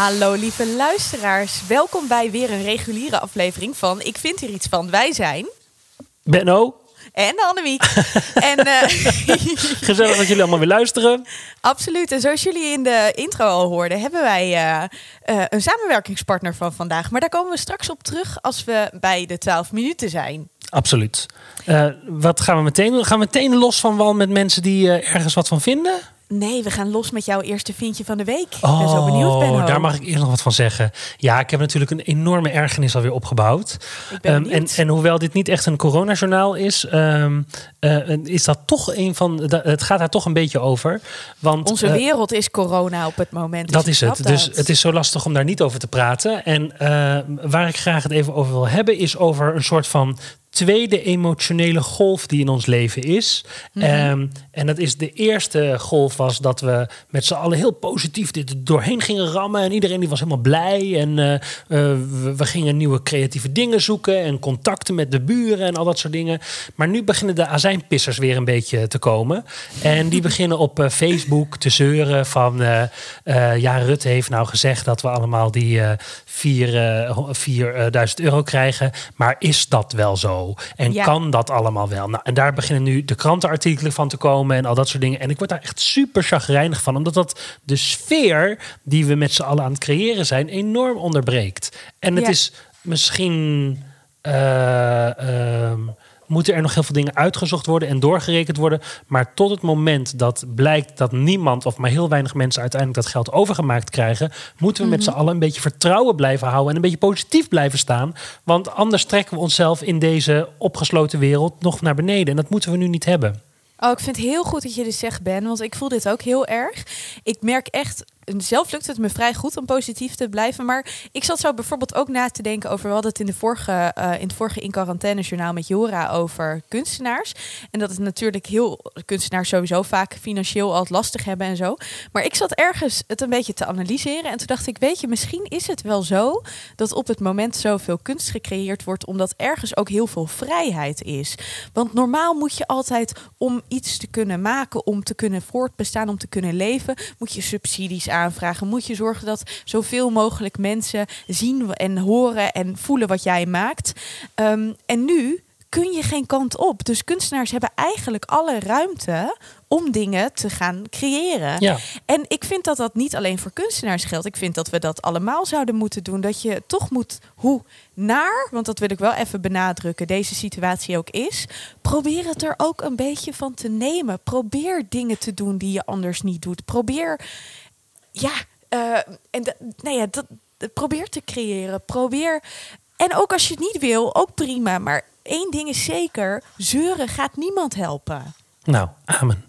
Hallo lieve luisteraars, welkom bij weer een reguliere aflevering van Ik vind hier iets van. Wij zijn Benno, en Annemiek. en eh, gezellig dat jullie allemaal weer luisteren. absoluut, en zoals jullie in de intro al hoorden, hebben wij eh, eh, een samenwerkingspartner van vandaag. Maar daar komen we straks op terug als we bij de 12 minuten zijn. Absoluut. Wat gaan we meteen doen? Gaan we meteen los van wal met mensen die ergens wat van vinden? Nee, we gaan los met jouw eerste vindje van de week. Ik ben zo benieuwd, Benno. Oh, daar mag ik eerst nog wat van zeggen. Ja, ik heb natuurlijk een enorme ergernis alweer opgebouwd. Ik ben Ehm, en, en hoewel dit niet echt een coronajournaal is, ehm, eh, is dat toch een van. da- Het gaat daar toch een beetje over. Want Onze eh, wereld is corona op het moment. dat dus is ik het. Dus dat. het is zo lastig om daar niet over te praten. En eh, waar ik graag het even over wil hebben, is over een soort van tweede emotionele golf die in ons leven is. Mhm. Ehm, en dat is de eerste golf was dat we met z'n allen heel positief dit doorheen gingen rammen. En iedereen die was helemaal blij. En eh, eh, we, we gingen nieuwe creatieve dingen zoeken. En contacten met de buren en al dat soort dingen. Maar nu beginnen de azijnpissers weer een beetje te komen. En die beginnen op eh, Facebook te zeuren van... ja, Rutte heeft nou gezegd dat we allemaal die eh, vier, eh, ho- 4000 euro krijgen. Maar is dat wel zo? En Ja. kan dat allemaal wel? Nou, en daar beginnen nu de krantenartikelen van te komen en al dat soort dingen. En ik word daar echt super chagrijnig van, omdat dat de sfeer die we met z'n allen aan het creëren zijn enorm onderbreekt. En het Ja. is misschien. eh, ehm, moeten er nog heel veel dingen uitgezocht worden en doorgerekend worden. Maar tot het moment dat blijkt dat niemand of maar heel weinig mensen uiteindelijk dat geld overgemaakt krijgen, moeten we met z'n allen een beetje vertrouwen blijven houden en een beetje positief blijven staan. Want anders trekken we onszelf in deze opgesloten wereld nog naar beneden. En dat moeten we nu niet hebben. Oh, ik vind het heel goed dat je dit zegt, Ben. Want ik voel dit ook heel erg. Ik merk echt... Zelf lukt het me vrij goed om positief te blijven. Maar ik zat zo bijvoorbeeld ook na te denken over... We hadden het in, de vorige, eh, in het vorige In Quarantaine journaal met Jora over kunstenaars. En dat het natuurlijk heel... Kunstenaars sowieso vaak financieel al lastig hebben en zo. Maar ik zat ergens het een beetje te analyseren. En toen dacht ik, weet je, misschien is het wel zo... dat op het moment zoveel kunst gecreëerd wordt... omdat ergens ook heel veel vrijheid is. Want normaal moet je altijd om iets te kunnen maken, om te kunnen voortbestaan, om te kunnen leven, moet je subsidies aanvragen. Moet je zorgen dat zoveel mogelijk mensen zien en horen en voelen wat jij maakt. Ehm, en nu kun je geen kant op. Dus kunstenaars hebben eigenlijk alle ruimte om dingen te gaan creëren. Ja. En ik vind dat dat niet alleen voor kunstenaars geldt. Ik vind dat we dat allemaal zouden moeten doen. Dat je toch moet, hoe naar, want dat wil ik wel even benadrukken, deze situatie ook is. Probeer het er ook een beetje van te nemen. Probeer dingen te doen die je anders niet doet. Probeer, ja, eh, en dat- nou ja, dat, probeer te creëren. Probeer, en ook als je het niet wil, ook prima. Maar één ding is zeker: zeuren gaat niemand helpen. Nou, amen.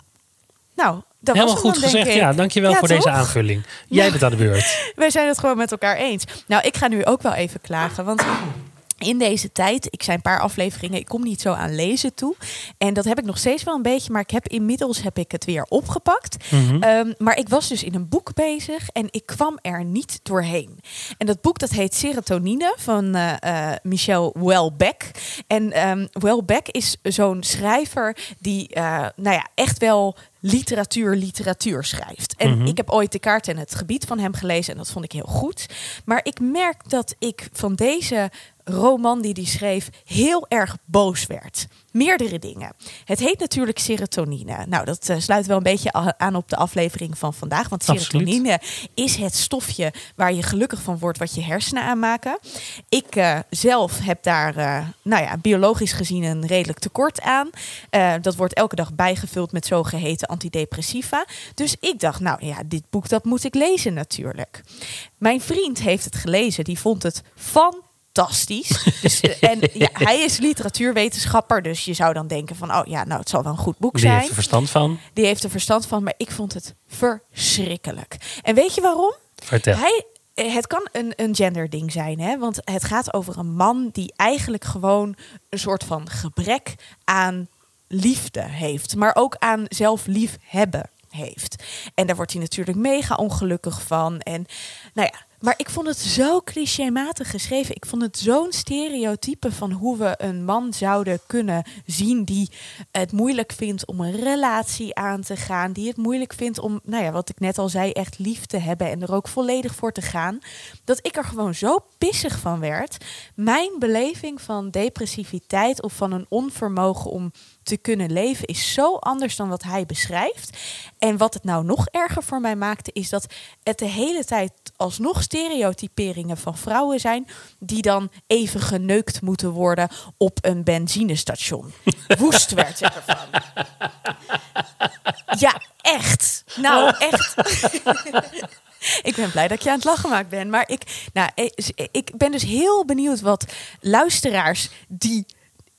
Nou, dat Helemaal was goed dan, gezegd. Ja, dankjewel Ja, voor deze aanvulling. Jij bent aan de beurt. Wij zijn het gewoon met elkaar eens. Nou, ik ga nu ook wel even klagen. Want in deze tijd, ik zijn een paar afleveringen, ik kom niet zo aan lezen toe. En dat heb ik nog steeds wel een beetje, maar ik heb inmiddels heb ik het weer opgepakt. Mhm. Ehm, maar ik was dus in een boek bezig en ik kwam er niet doorheen. En dat boek dat heet Serotonine van eh, eh, Michel Welbeck. En ehm Welbeck is zo'n schrijver die eh, nou ja, echt wel literatuur, literatuur schrijft. En Mhm. ik heb ooit de kaart en het gebied van hem gelezen en dat vond ik heel goed. Maar ik merk dat ik van deze roman die hij schreef heel erg boos werd. Meerdere dingen. Het heet natuurlijk serotonine. Nou, dat eh, sluit wel een beetje aan op de aflevering van vandaag. Want Absoluut. serotonine is het stofje waar je gelukkig van wordt, wat je hersenen aanmaken. Ik eh, zelf heb daar, eh, nou ja, biologisch gezien een redelijk tekort aan. Dat wordt elke dag bijgevuld met zogeheten antidepressiva. Dus ik dacht, nou ja, dit boek dat moet ik lezen natuurlijk. Mijn vriend heeft het gelezen. Die vond het fantastisch. Dus, eh, en ja, hij is literatuurwetenschapper, dus je zou dan denken van, oh ja, nou het zal wel een goed boek Die zijn. heeft er verstand van. Die heeft er verstand van, maar ik vond het verschrikkelijk. En weet je waarom? Vertel. Hij, eh, het kan een, een genderding zijn, hè? want het gaat over een man die eigenlijk gewoon een soort van gebrek aan liefde heeft, maar ook aan zelf lief hebben heeft. En daar wordt hij natuurlijk mega ongelukkig van. En nou ja, maar ik vond het zo clichématig geschreven. Ik vond het zo'n stereotype van hoe we een man zouden kunnen zien die het moeilijk vindt om een relatie aan te gaan, die het moeilijk vindt om, nou ja, wat ik net al zei, echt lief te hebben en er ook volledig voor te gaan. Dat ik er gewoon zo pissig van werd. Mijn beleving van depressiviteit of van een onvermogen om te kunnen leven is zo anders dan wat hij beschrijft. En wat het nou nog erger voor mij maakte, is dat het de hele tijd alsnog stereotyperingen van vrouwen zijn die dan even geneukt moeten worden op een benzinestation. Woest werd ik ervan. Ja, echt. Nou, echt. ik ben blij dat ik je aan het lachen maakt ben. Maar ik, nou, ik ben dus heel benieuwd wat luisteraars die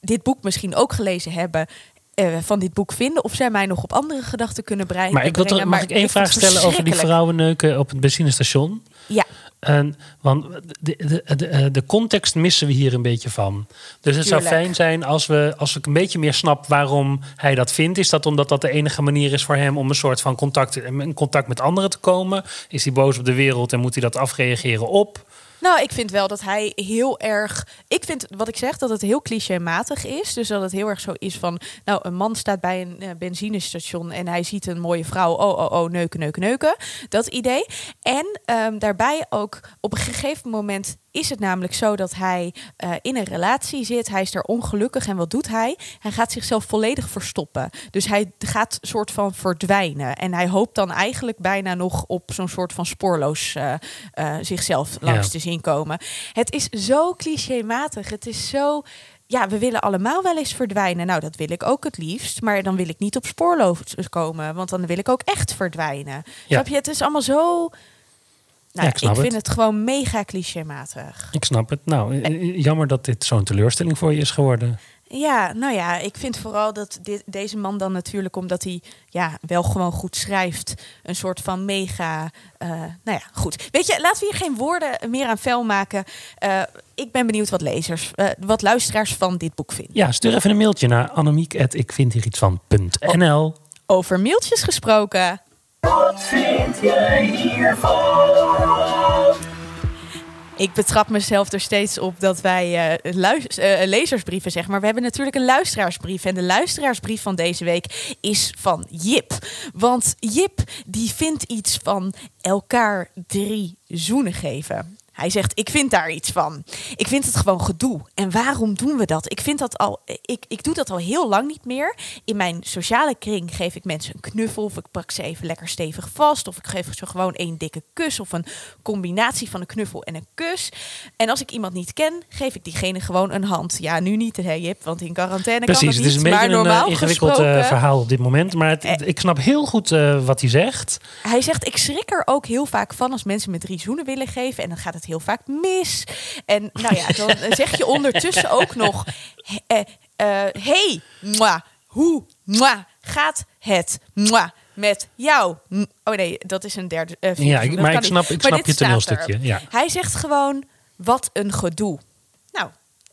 dit boek misschien ook gelezen hebben, uh, van dit boek vinden. Of zij mij nog op andere gedachten kunnen breien. Maar ik wil toch, mag ik één vraag stellen over die vrouwenneuken op het benzinestation? Ja. En, want de, de, de, de, context missen we hier een beetje van. Dus het zou fijn zijn als, we, als ik een beetje meer snap waarom hij dat vindt. Is dat omdat dat de enige manier is voor hem om een soort van contact, in contact met anderen te komen? Is hij boos op de wereld en moet hij dat afreageren op? Nou, ik vind wel dat hij heel erg. Ik vind wat ik zeg dat het heel clichématig is. Dus dat het heel erg zo is van. Nou, een man staat bij een uh, benzinestation en hij ziet een mooie vrouw. Oh, oh, oh, neuken, neuken, neuken. Dat idee. En um, daarbij ook op een gegeven moment is het namelijk zo dat hij uh, in een relatie zit. Hij is daar ongelukkig en wat doet hij? Hij gaat zichzelf volledig verstoppen. Dus hij gaat soort van verdwijnen. En hij hoopt dan eigenlijk bijna nog op zo'n soort van spoorloos uh, uh, zichzelf langs ja. te zien komen. Het is zo clichématig. Het is zo ja, we willen allemaal wel eens verdwijnen. Nou, dat wil ik ook het liefst. Maar dan wil ik niet op spoorloos komen. Want dan wil ik ook echt verdwijnen. Ja. Snap je? Het is allemaal zo nou, ik, ik, vind het. gewoon mega clichématig. Ik snap het. Nou, eh, jammer dat dit zo'n teleurstelling voor je is geworden. Ja, nou ja, ik vind vooral dat dit, deze man dan natuurlijk, omdat hij ja, wel gewoon goed schrijft, een soort van mega. Uh, nou ja, goed. Weet je, laten we hier geen woorden meer aan vuil maken. Uh, ik ben benieuwd wat lezers, uh, wat luisteraars van dit boek vinden. Ja, stuur even een mailtje naar Annemiek. Ik vind hier iets van.nl. Over mailtjes gesproken. Wat vind jij hiervan? Ik betrap mezelf er steeds op dat wij uh, uh, lezersbrieven zeg maar. We hebben natuurlijk een luisteraarsbrief. En de luisteraarsbrief van deze week is van Jip. Want Jip die vindt iets van elkaar drie zoenen geven. Hij zegt: Ik vind daar iets van. Ik vind het gewoon gedoe. En waarom doen we dat? Ik vind dat al. Ik, ik doe dat al heel lang niet meer. In mijn sociale kring geef ik mensen een knuffel. Of ik pak ze even lekker stevig vast. Of ik geef ze gewoon één dikke kus. Of een combinatie van een knuffel en een kus. En als ik iemand niet ken, geef ik diegene gewoon een hand. Ja, nu niet, hè, Jip, want in quarantaine Precies, kan het is een beetje een uh, ingewikkeld uh, verhaal op dit moment. Maar het, ik snap heel goed uh, wat hij zegt. Hij zegt: Ik schrik er ook heel vaak van als mensen me drie zoenen willen geven. En dan gaat het heel vaak mis. En nou ja, dan zeg je ondertussen ook nog: uh, uh, hey, hoe gaat het met jou? Oh nee, dat is een derde. Uh, ja, ik, maar ik snap, ik snap je toneelstukje. Ja. Hij zegt gewoon: wat een gedoe.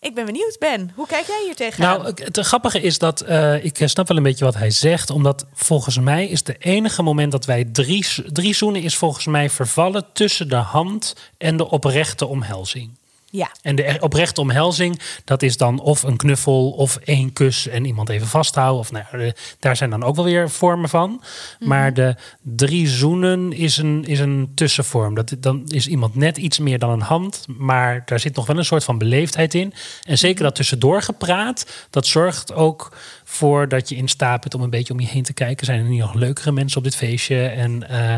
Ik ben benieuwd, Ben. Hoe kijk jij hier tegenaan? Nou, het grappige is dat uh, ik snap wel een beetje wat hij zegt. Omdat volgens mij is de enige moment dat wij drie, drie zoenen... is volgens mij vervallen tussen de hand en de oprechte omhelzing. Ja. En de oprechte omhelzing, dat is dan of een knuffel of één kus en iemand even vasthouden. Of nou, daar zijn dan ook wel weer vormen van. Mhm. Maar de drie zoenen is een, is een tussenvorm. Dat, dan is iemand net iets meer dan een hand, maar daar zit nog wel een soort van beleefdheid in. En zeker mhm. dat tussendoor gepraat, dat zorgt ook voor dat je in staat bent om een beetje om je heen te kijken. Zijn er niet nog leukere mensen op dit feestje? En uh,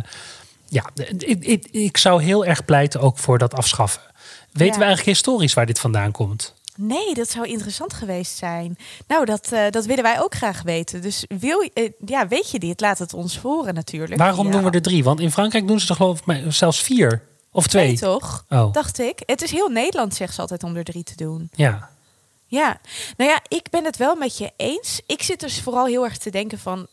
ja, ik, ik, ik zou heel erg pleiten ook voor dat afschaffen. Weten we eigenlijk historisch waar dit vandaan komt? Nee, dat zou interessant geweest zijn. Nou, dat, uh, dat willen wij ook graag weten. Dus wil, uh, ja, weet je dit? Laat het ons horen natuurlijk. Waarom ja. doen we er drie? Want in Frankrijk doen ze er geloof ik zelfs vier. Of twee. Nee, toch? Oh. Dacht ik. Het is heel Nederland, zegt ze altijd, om er drie te doen. Ja. Ja. Nou ja, ik ben het wel met je eens. Ik zit dus vooral heel erg te denken van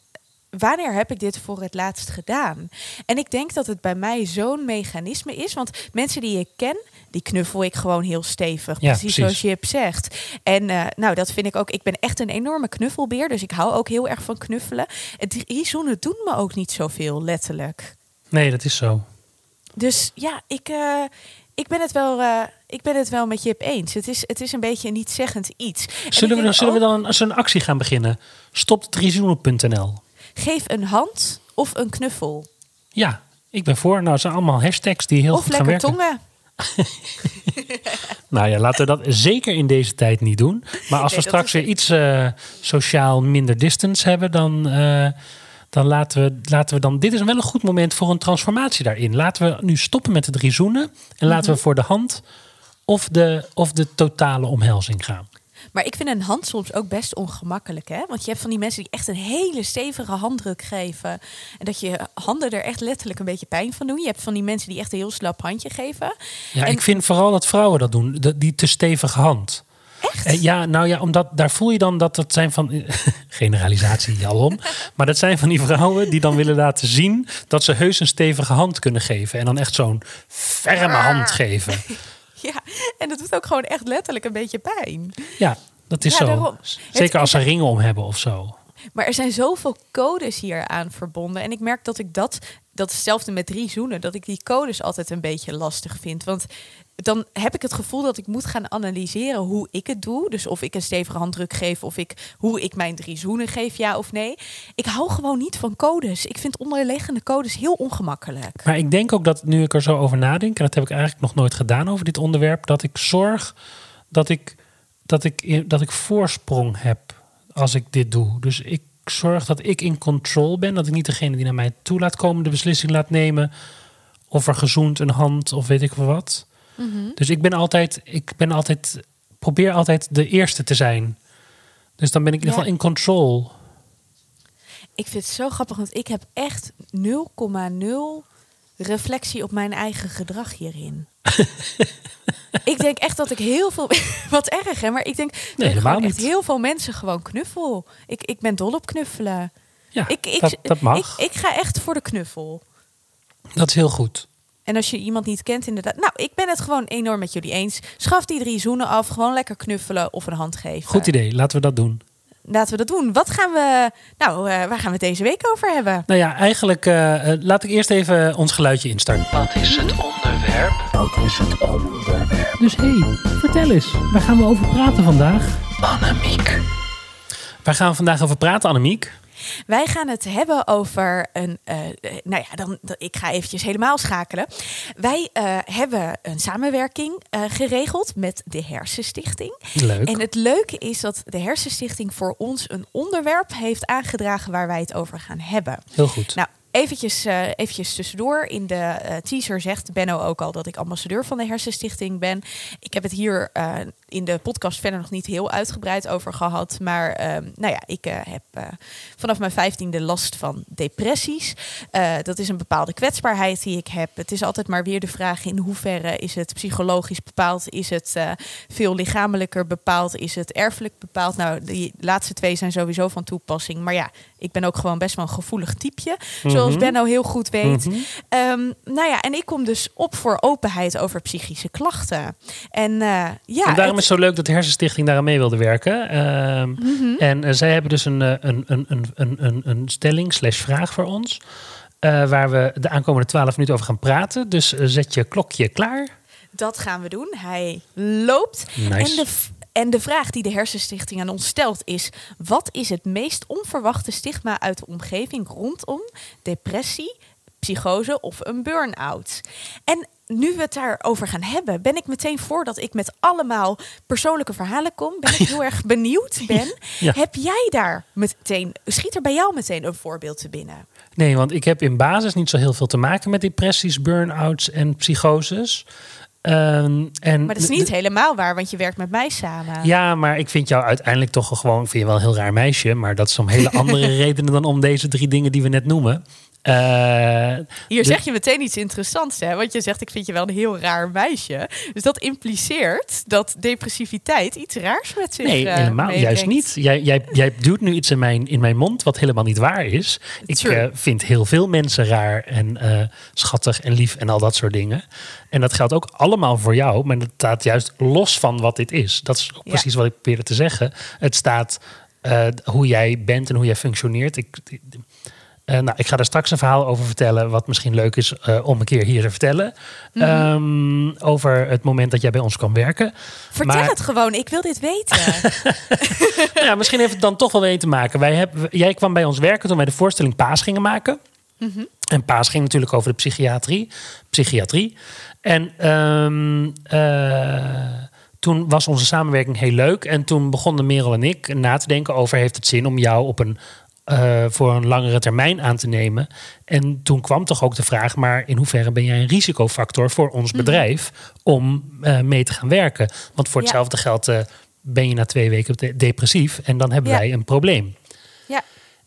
wanneer heb ik dit voor het laatst gedaan? En ik denk dat het bij mij zo'n mechanisme is. Want mensen die ik ken, die knuffel ik gewoon heel stevig. Ja, precies, precies. zoals Jip zegt. En eh, nou, dat vind ik ook. Ik ben echt een enorme knuffelbeer. Dus ik hou ook heel erg van knuffelen. Het drie zoenen doen me ook niet zoveel, letterlijk. Nee, dat is zo. Dus ja, ik, eh, ik, ben, het wel, eh, ik ben het wel met Jip eens. Het is, het is een beetje een niet-zeggend iets. Zullen we, zullen we dan als een actie gaan beginnen? Stopdriezoenen.nl Geef een hand of een knuffel. Ja, ik ben voor. Nou, het zijn allemaal hashtags die heel of goed gaan lekker tongen. Nou ja, laten we dat zeker in deze tijd niet doen. Maar als Nee, we straks weer iets eh, sociaal minder distance hebben, dan, eh, dan laten, we, laten we dan. Dit is wel een goed moment voor een transformatie daarin. Laten we nu stoppen met de drie zoenen en laten Mhm. we voor de hand of de, of de totale omhelzing gaan. Maar ik vind een hand soms ook best ongemakkelijk. Hè? Want je hebt van die mensen die echt een hele stevige handdruk geven. En dat je handen er echt letterlijk een beetje pijn van doen. Je hebt van die mensen die echt een heel slap handje geven. Ja, En- ik vind vooral dat vrouwen dat doen, die te stevige hand. Echt? Eh, ja, nou ja, omdat daar voel je dan dat het zijn van. generalisatie, alom. maar dat zijn van die vrouwen die dan willen laten zien dat ze heus een stevige hand kunnen geven. En dan echt zo'n ferme hand geven. Ja, en dat doet ook gewoon echt letterlijk een beetje pijn. Ja, dat is Ja, zo. daarom. Zeker Het- als ze ringen om hebben of zo. Maar er zijn zoveel codes hier aan verbonden. En ik merk dat ik dat, dat hetzelfde met drie zoenen, dat ik die codes altijd een beetje lastig vind. Want dan heb ik het gevoel dat ik moet gaan analyseren hoe ik het doe. Dus of ik een stevige handdruk geef, of ik, hoe ik mijn drie zoenen geef, ja of nee. Ik hou gewoon niet van codes. Ik vind onderliggende codes heel ongemakkelijk. Maar ik denk ook dat nu ik er zo over nadenk, en dat heb ik eigenlijk nog nooit gedaan over dit onderwerp, dat ik zorg dat ik, dat ik, dat ik voorsprong heb als ik dit doe. Dus ik zorg dat ik in control ben, dat ik niet degene die naar mij toe laat komen de beslissing laat nemen of er gezoend een hand of weet ik wat. Dus ik ben altijd, ik ben altijd, probeer altijd de eerste te zijn. Dus dan ben ik in ieder geval in control. Ik vind het zo grappig, want ik heb echt 0,0 reflectie op mijn eigen gedrag hierin. ik denk echt dat ik heel veel. Wat erg, hè? Maar ik denk dat echt heel veel mensen gewoon knuffel. Ik, ik ben dol op knuffelen. Ja, ik, ik, dat, dat mag. Ik, ik ga echt voor de knuffel. dat is heel goed. En als je iemand niet kent, inderdaad. Nou, ik ben het gewoon enorm met jullie eens. Schaf die drie zoenen af. Gewoon lekker knuffelen of een hand geven. Goed idee, laten we dat doen. Laten we dat doen. Wat gaan we. Nou, eh, waar gaan we het deze week over hebben? Nou ja, eigenlijk eh, eh, laat ik eerst even ons geluidje instarten. Wat is het onderwerp? Wat is het onderwerp? Dus hé, hey, vertel eens, waar gaan we over praten vandaag? Annemiek. Waar gaan we vandaag over praten, Annemiek? Wij gaan het hebben over een. eh, nou ja, dan, ik ga eventjes helemaal schakelen. Wij eh, hebben een samenwerking eh, geregeld met de Hersenstichting. Leuk. En het leuke is dat de Hersenstichting voor ons een onderwerp heeft aangedragen waar wij het over gaan hebben. Heel goed. Nou, eventjes, eventjes tussendoor. In de teaser zegt Benno ook al dat ik ambassadeur van de Hersenstichting ben. Ik heb het hier in de podcast verder nog niet heel uitgebreid over gehad. Maar ehm, nou ja, ik eh, heb eh, vanaf mijn vijftiende last van depressies. Eh, dat is een bepaalde kwetsbaarheid die ik heb. Het is altijd maar weer de vraag in hoeverre is het psychologisch bepaald? Is het veel lichamelijker bepaald? Is het erfelijk bepaald? Nou, die laatste twee zijn sowieso van toepassing. Maar ja, ik ben ook gewoon best wel een gevoelig typeje. Zoals Mhm. Benno heel goed weet. Mhm. Ehm, nou ja, en ik kom dus op voor openheid over psychische klachten. En ja, en daarom het- is het zo leuk dat de Hersenstichting daar aan mee wilde werken. Ehm, Mhm. En eh, zij hebben dus een, eh, een, een, een, een, een, een stelling slash vraag voor ons. eh, waar we de aankomende twaalf minuten over gaan praten. Dus zet je klokje klaar. dat gaan we doen. Hij loopt. Nice. En de, en de vraag die de Hersenstichting aan ons stelt is: wat is het meest onverwachte stigma uit de omgeving rondom depressie, psychose of een burn-out? En nu we het daarover gaan hebben, ben ik meteen voordat ik met allemaal persoonlijke verhalen kom, ben ik heel erg benieuwd, Ben. Ja. Heb jij daar meteen, schiet er bij jou meteen een voorbeeld te binnen? Nee, want ik heb in basis niet zo heel veel te maken met depressies, burn-outs en psychoses. Ehm, en Maar dat is niet helemaal waar, want je werkt met mij samen. Ja, maar ik vind jou uiteindelijk toch gewoon, vind je wel een heel raar meisje, maar dat is om hele andere redenen dan om deze drie dingen die we net noemen. Eh, Hier de- zeg je meteen iets interessants, hè? Want je zegt, ik vind je wel een heel raar meisje. Dus dat impliceert dat depressiviteit iets raars met zich Nee, eh, helemaal juist niet. Jij, jij, jij duwt nu iets in mijn, in mijn mond wat helemaal niet waar is. Ik eh, vind heel veel mensen raar en schattig en lief en al dat soort dingen. En dat geldt ook allemaal voor jou, maar dat staat juist los van wat dit is. Dat is Ja. precies wat ik probeerde te zeggen. Het staat hoe jij bent en hoe jij functioneert. Ik, eh, nou, ik ga daar straks een verhaal over vertellen, wat misschien leuk is eh, om een keer hier te vertellen. Mhm. Ehm, over het moment dat jij bij ons kwam werken. Vertel Maar- het gewoon, ik wil dit weten. Ja, misschien heeft het dan toch wel mee te maken. Wij hebben, jij kwam bij ons werken toen wij de voorstelling Paas gingen maken. Mhm. En Paas ging natuurlijk over de psychiatrie. psychiatrie. En ehm, eh, toen was onze samenwerking heel leuk. En toen begonnen Merel en ik na te denken over... heeft het zin om jou op een, eh, voor een langere termijn aan te nemen? En toen kwam toch ook de vraag... maar in hoeverre ben jij een risicofactor voor ons Mhm. bedrijf... om eh, mee te gaan werken? Want voor Ja. hetzelfde geld... eh, ben je na twee weken de- depressief en dan hebben Ja. wij een probleem. ja,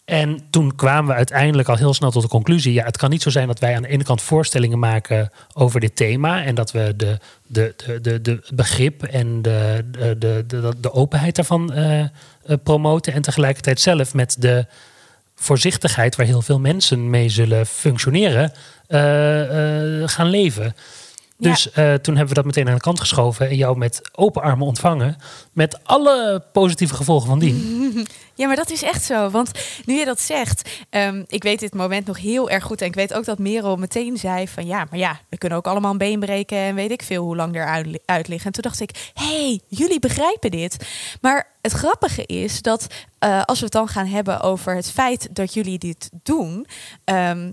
En toen kwamen we uiteindelijk al heel snel tot de conclusie: ja, het kan niet zo zijn dat wij aan de ene kant voorstellingen maken over dit thema en dat we de, de, de, de, de begrip en de, de, de, de, de openheid daarvan promoten en tegelijkertijd zelf met de voorzichtigheid waar heel veel mensen mee zullen functioneren, eh, eh, gaan leven. Ja. Dus eh, toen hebben we dat meteen aan de kant geschoven en jou met open armen ontvangen. Met alle positieve gevolgen van dien. Ja, maar dat is echt zo. Want nu je dat zegt, ehm, ik weet dit moment nog heel erg goed. En ik weet ook dat Merel meteen zei van ja, maar ja, we kunnen ook allemaal een been breken en weet ik veel hoe lang eruit li- uit liggen. En toen dacht ik, hey, jullie begrijpen dit. Maar het grappige is dat eh, als we het dan gaan hebben over het feit dat jullie dit doen. ehm,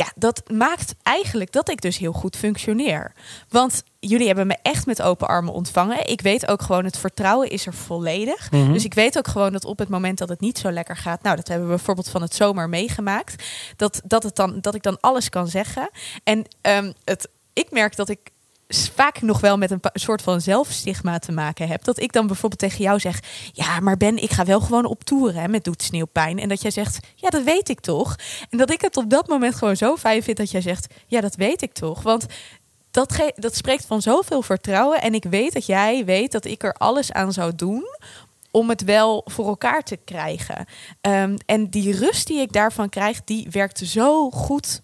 ja, dat maakt eigenlijk dat ik dus heel goed functioneer. Want jullie hebben me echt met open armen ontvangen. Ik weet ook gewoon, het vertrouwen is er volledig. Mhm. Dus ik weet ook gewoon dat op het moment dat het niet zo lekker gaat... nou, dat hebben we bijvoorbeeld van het zomer meegemaakt... dat, dat, het dan, dat ik dan alles kan zeggen. En ehm, het, ik merk dat ik vaak nog wel met een soort van zelfstigma te maken heb. Dat ik dan bijvoorbeeld tegen jou zeg... ja, maar Ben, ik ga wel gewoon op tour hè, met Doet Sneeuwpijn. En dat jij zegt, ja, dat weet ik toch. En dat ik het op dat moment gewoon zo fijn vind dat jij zegt... ja, dat weet ik toch. Want dat, dat spreekt van zoveel vertrouwen. En ik weet dat jij weet dat ik er alles aan zou doen om het wel voor elkaar te krijgen. Ehm, en die rust die ik daarvan krijg, die werkt zo goed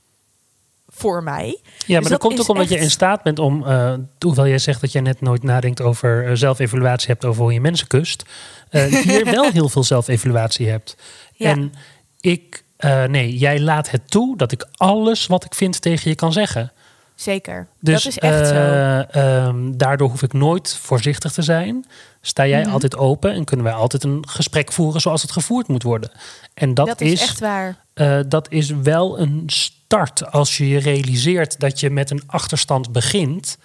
voor mij. Ja, Dus maar dat dat komt ook omdat je in staat bent om, eh, hoewel jij zegt dat jij net nooit nadenkt over eh, zelfevaluatie hebt over hoe je mensen kust, eh, hier wel heel veel zelfevaluatie hebt. Ja. En ik, eh, nee, jij laat het toe dat ik alles wat ik vind tegen je kan zeggen. Zeker. Dus dat is echt zo. eh, ehm, daardoor hoef ik nooit voorzichtig te zijn. Sta jij Mhm. altijd open en kunnen wij altijd een gesprek voeren zoals het gevoerd moet worden. En dat, Dat, is, is echt waar. eh, dat is wel een start als je je realiseert dat je met een achterstand begint.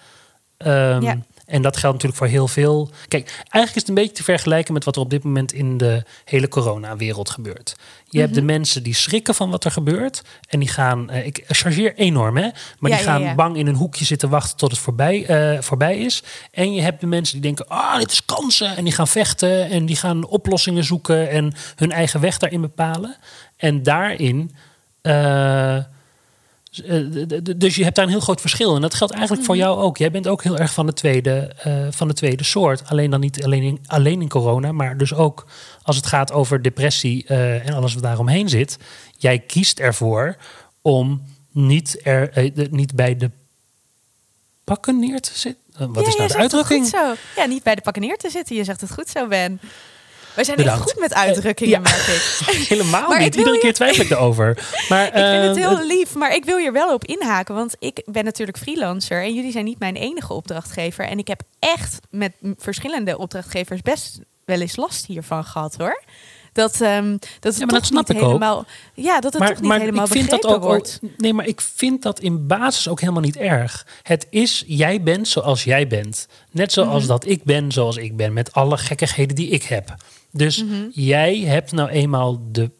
Ehm, Ja. En dat geldt natuurlijk voor heel veel. Kijk, eigenlijk is het een beetje te vergelijken met wat er op dit moment in de hele coronawereld gebeurt. Je hebt Mhm. de mensen die schrikken van wat er gebeurt. En die gaan, eh, ik chargeer enorm hè, maar Ja, die gaan ja. bang in een hoekje zitten wachten tot het voorbij, eh, voorbij is. En je hebt de mensen die denken, ah, dit is kansen. En die gaan vechten en die gaan oplossingen zoeken en hun eigen weg daarin bepalen. En daarin. eh, dus je hebt daar een heel groot verschil. En dat geldt eigenlijk voor jou ook. Jij bent ook heel erg van de tweede, eh, van de tweede soort. Alleen dan niet alleen in, alleen in corona, maar dus ook als het gaat over depressie eh, en alles wat daaromheen zit. Jij kiest ervoor om niet, er, eh, de- niet bij de pakken neer te zitten. Eh, wat Ja, is nou de uitdrukking? goed zo. Ja, niet bij de pakken neer te zitten. Je zegt het goed zo, Ben. Wij zijn Bedankt. goed met uitdrukkingen, Ja. merk ik. Helemaal Maar ik niet. wil Iedere je- keer twijfel ik erover. Maar, Ik vind het eh, heel lief, maar ik wil hier wel op inhaken. Want ik ben natuurlijk freelancer en jullie zijn niet mijn enige opdrachtgever. En ik heb echt met verschillende opdrachtgevers best wel eens last hiervan gehad hoor. Dat, ehm dat het Ja, maar dat snap ik ook. helemaal. Ja, dat het toch niet helemaal ik vind dat ook, wordt. Nee, maar ik vind dat in basis ook helemaal niet erg. Het is, jij bent zoals jij bent. Net zoals Mhm. dat ik ben zoals ik ben. Met alle gekkigheden die ik heb. Dus Mhm. jij hebt nou eenmaal de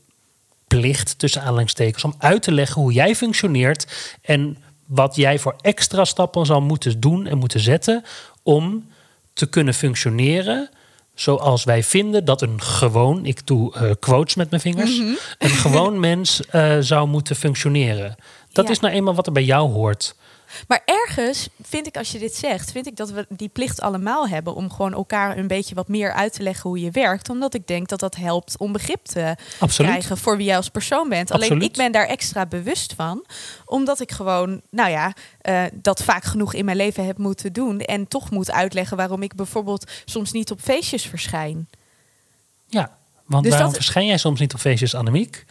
plicht, tussen aanhalingstekens, om uit te leggen hoe jij functioneert. En wat jij voor extra stappen zal moeten doen en moeten zetten om te kunnen functioneren zoals wij vinden dat een gewoon, ik doe eh, quotes met mijn vingers, Mhm. een gewoon mens eh, zou moeten functioneren. Dat Ja. is nou eenmaal wat er bij jou hoort. Maar ergens vind ik, als je dit zegt, vind ik dat we die plicht allemaal hebben om gewoon elkaar een beetje wat meer uit te leggen hoe je werkt. Omdat ik denk dat dat helpt om begrip te Absoluut. krijgen voor wie jij als persoon bent. Alleen Absoluut. ik ben daar extra bewust van, omdat ik gewoon, nou ja, eh, dat vaak genoeg in mijn leven heb moeten doen. En toch moet uitleggen waarom ik bijvoorbeeld soms niet op feestjes verschijn. Ja, want Dus waarom dat- verschijn jij soms niet op feestjes, Annemiek?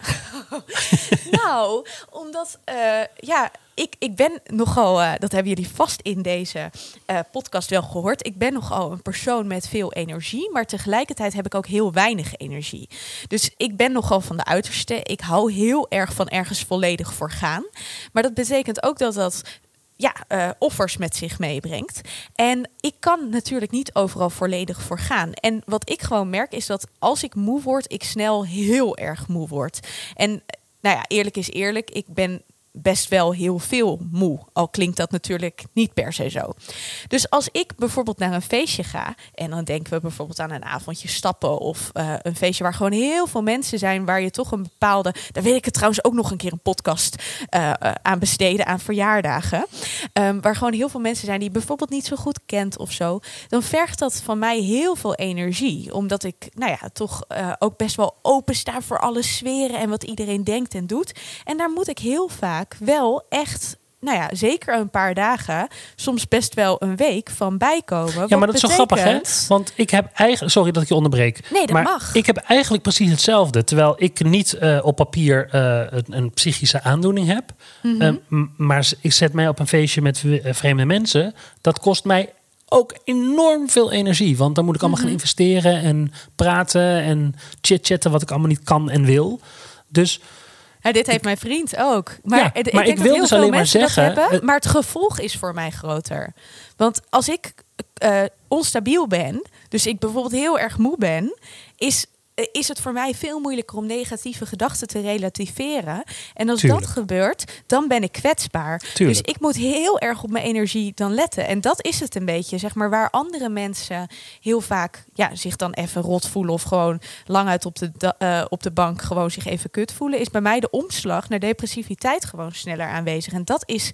Nou, omdat eh, ja, ik, ik ben nogal, eh, dat hebben jullie vast in deze eh, podcast wel gehoord. Ik ben nogal een persoon met veel energie, maar tegelijkertijd heb ik ook heel weinig energie. Dus ik ben nogal van de uiterste. Ik hou heel erg van ergens volledig voor gaan. Maar dat betekent ook dat dat ja, eh, offers met zich meebrengt. En ik kan natuurlijk niet overal volledig voor gaan. En wat ik gewoon merk is dat als ik moe word, ik snel heel erg moe word. En eh, nou ja, eerlijk is eerlijk, ik ben best wel heel veel moe. Al klinkt dat natuurlijk niet per se zo. Dus als ik bijvoorbeeld naar een feestje ga... en dan denken we bijvoorbeeld aan een avondje stappen... of eh, een feestje waar gewoon heel veel mensen zijn... waar je toch een bepaalde... daar weet ik het trouwens ook nog een keer een podcast eh, eh, aan besteden... aan verjaardagen. Ehm, waar gewoon heel veel mensen zijn die je bijvoorbeeld niet zo goed kent of zo... dan vergt dat van mij heel veel energie. Omdat ik, nou ja, toch ook best wel open sta voor alle sferen... en wat iedereen denkt en doet. En daar moet ik heel vaak wel echt... Nou ja, zeker een paar dagen, soms best wel een week van bijkomen. Ja, maar dat is zo grappig, hè? Want ik heb eigenlijk... Sorry dat ik je onderbreek. Nee, dat maar mag. ik heb eigenlijk precies hetzelfde. Terwijl ik niet eh, op papier eh, een, een psychische aandoening heb. Mhm. Eh, m- maar ik zet mij op een feestje met vreemde mensen. Dat kost mij ook enorm veel energie. Want dan moet ik allemaal Mhm. gaan investeren en praten en chit-chatten... wat ik allemaal niet kan en wil. Dus Dit heeft mijn vriend ook. Maar, Ja, ik maar denk ik dat wil heel dus veel alleen maar zeggen, hebben, maar het gevolg is voor mij groter. Want als ik eh, onstabiel ben, dus ik bijvoorbeeld heel erg moe ben, is, is het voor mij veel moeilijker om negatieve gedachten te relativeren. En als Tuurlijk. dat gebeurt, dan ben ik kwetsbaar. Tuurlijk. Dus ik moet heel erg op mijn energie dan letten. En dat is het een beetje, zeg maar, waar andere mensen heel vaak ja, zich dan even rot voelen of gewoon lang uit op de, eh, op de bank gewoon zich even kut voelen, is bij mij de omslag naar depressiviteit gewoon sneller aanwezig. En dat is,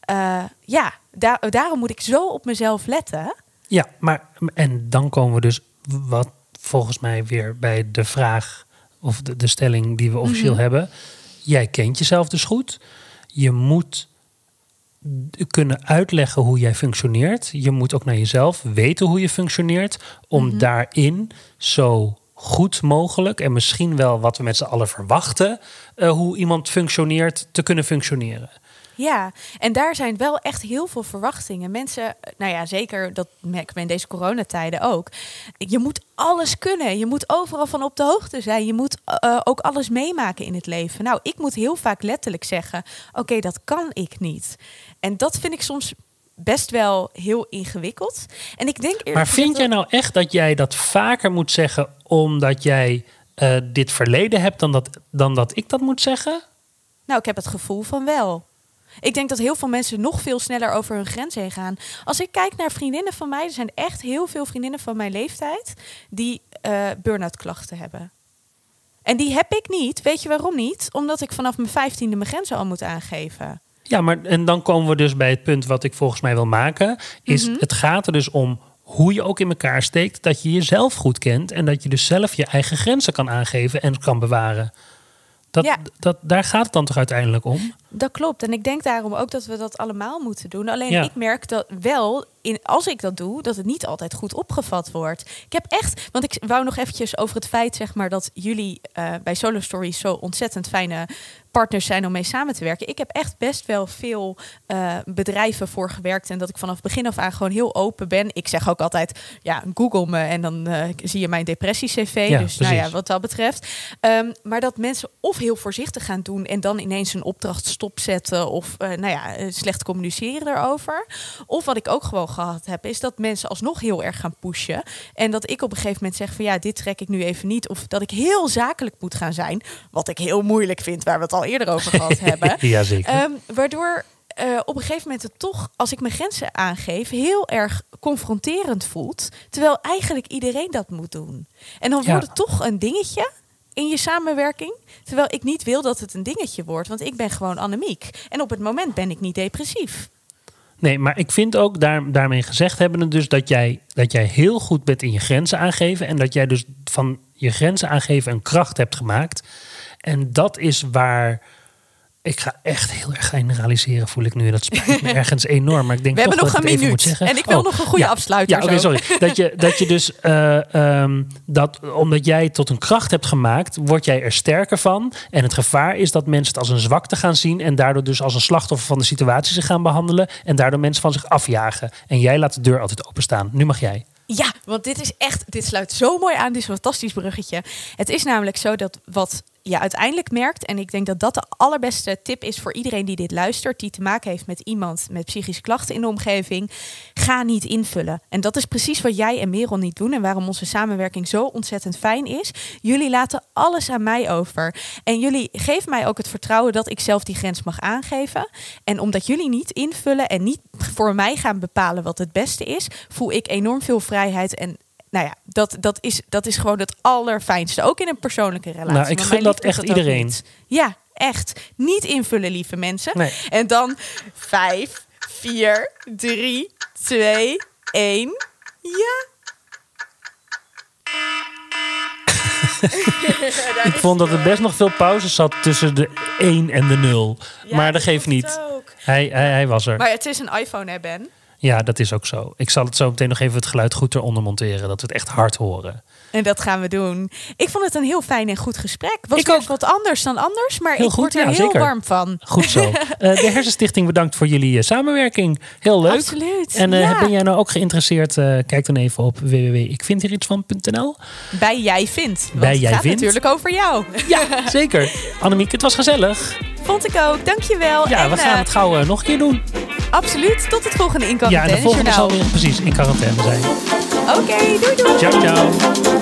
eh, ja, daar, daarom moet ik zo op mezelf letten. Ja, maar en dan komen we dus wat volgens mij weer bij de vraag of de, de stelling die we officieel Mhm. hebben. Jij kent jezelf dus goed. Je moet kunnen uitleggen hoe jij functioneert. Je moet ook naar jezelf weten hoe je functioneert om Mhm. daarin zo goed mogelijk en misschien wel wat we met z'n allen verwachten, eh, hoe iemand functioneert, te kunnen functioneren. Ja, en daar zijn wel echt heel veel verwachtingen. Mensen, nou ja, zeker, dat merken we in deze coronatijden ook. Je moet alles kunnen. Je moet overal van op de hoogte zijn. Je moet eh, ook alles meemaken in het leven. Nou, ik moet heel vaak letterlijk zeggen: Oké, dat kan ik niet. En dat vind ik soms best wel heel ingewikkeld. En ik denk Maar vind jij nou echt dat jij dat vaker moet zeggen omdat jij eh, dit verleden hebt dan dat, dan dat ik dat moet zeggen? Nou, ik heb het gevoel van wel. Ik denk dat heel veel mensen nog veel sneller over hun grens heen gaan. Als ik kijk naar vriendinnen van mij, er zijn echt heel veel vriendinnen van mijn leeftijd die eh burn-out klachten hebben. En die heb ik niet. Weet je waarom niet? Omdat ik vanaf mijn vijftiende mijn grenzen al moet aangeven. Ja, maar en dan komen we dus bij het punt wat ik volgens mij wil maken. Is Mhm. het gaat er dus om hoe je ook in elkaar steekt, dat je jezelf goed kent en dat je dus zelf je eigen grenzen kan aangeven en kan bewaren. Dat, Ja. dat, daar gaat het dan toch uiteindelijk om? Dat klopt. En ik denk daarom ook dat we dat allemaal moeten doen. Alleen Ja. ik merk dat wel, in, als ik dat doe, dat het niet altijd goed opgevat wordt. Ik heb echt, want ik wou nog eventjes over het feit, zeg maar, dat jullie eh, bij Solo Stories zo ontzettend fijne partners zijn om mee samen te werken. Ik heb echt best wel veel eh, bedrijven voor gewerkt en dat ik vanaf begin af aan gewoon heel open ben. Ik zeg ook altijd, ja, google me en dan eh, zie je mijn depressie-cv. Ja, dus nou ja, wat dat betreft. Ehm, maar dat mensen of heel voorzichtig gaan doen en dan ineens een opdracht stopzetten of eh, nou ja, eh, slecht communiceren erover. Of wat ik ook gewoon gehad heb, is dat mensen alsnog heel erg gaan pushen. En dat ik op een gegeven moment zeg van ja, dit trek ik nu even niet. Of dat ik heel zakelijk moet gaan zijn. Wat ik heel moeilijk vind, waar we het al eerder over gehad hebben. Jazeker. Ehm, waardoor. eh, op een gegeven moment het toch, als ik mijn grenzen aangeef, heel erg confronterend voelt. Terwijl eigenlijk iedereen dat moet doen. En dan Ja. wordt het toch een dingetje in je samenwerking. Terwijl ik niet wil dat het een dingetje wordt, want ik ben gewoon anemiek. En op het moment ben ik niet depressief. Nee, maar ik vind ook daar, daarmee gezegd hebben dus dat jij, dat jij heel goed bent in je grenzen aangeven. En dat jij dus van je grenzen aangeven een kracht hebt gemaakt. En dat is waar. Ik ga echt heel erg generaliseren, voel ik nu. Dat spijt me ergens enorm. Maar ik denk We toch hebben nog een minuut. zeggen. En ik wil Oh, nog een goede ja. afsluiter. Ja, oké, sorry. Dat je, dat je dus, eh, ehm, dat omdat jij tot een kracht hebt gemaakt, word jij er sterker van. En het gevaar is dat mensen het als een zwakte gaan zien. En daardoor dus als een slachtoffer van de situatie zich gaan behandelen. En daardoor mensen van zich afjagen. En jij laat de deur altijd openstaan. Nu mag jij. Ja, want dit is echt, dit sluit zo mooi aan. Dit is een fantastisch bruggetje. Het is namelijk zo dat wat je uiteindelijk merkt, en ik denk dat dat de allerbeste tip is voor iedereen die dit luistert, die te maken heeft met iemand met psychische klachten in de omgeving, ga niet invullen. En dat is precies wat jij en Merel niet doen en waarom onze samenwerking zo ontzettend fijn is. Jullie laten alles aan mij over. En jullie geven mij ook het vertrouwen dat ik zelf die grens mag aangeven. En omdat jullie niet invullen en niet voor mij gaan bepalen wat het beste is, voel ik enorm veel vrijheid en nou ja, dat, dat, is, dat is gewoon het allerfijnste. Ook in een persoonlijke relatie. Nou, ik gun mijn dat echt iedereen. niet. Ja, echt. Niet invullen, lieve mensen. Nee. En dan vijf, vier, drie, twee, één. Ja. Ik vond dat er best nog veel pauze zat tussen de 1 en de 0. maar dat geeft niet. Hij, hij, hij was er. Maar het is een iPhone, hè, Ben? Ja, dat is ook zo. Ik zal het zo meteen nog even het geluid goed eronder monteren. Dat we het echt hard horen. En dat gaan we doen. Ik vond het een heel fijn en goed gesprek. Was Ik ook. wat anders dan anders, maar Heel ik goed, word er ja, heel zeker. warm van. Goed zo. Eh, de Hersenstichting bedankt voor jullie eh, samenwerking. Heel leuk. Absoluut. En eh, ja. ben jij nou ook geïnteresseerd? Kijk dan even op www.ikvindhieritsvan.nl. Bij Jij Vindt. Bij het Jij gaat Vindt. natuurlijk over jou. Ja, zeker. Annemiek, het was gezellig. Vond ik ook. Dankjewel. Ja, en, we gaan het gauw nog een keer doen. Absoluut. Tot het volgende in Ja, en de quarantaine volgende zal weer precies in quarantaine zijn. Oké, doei doei. Ciao, ciao.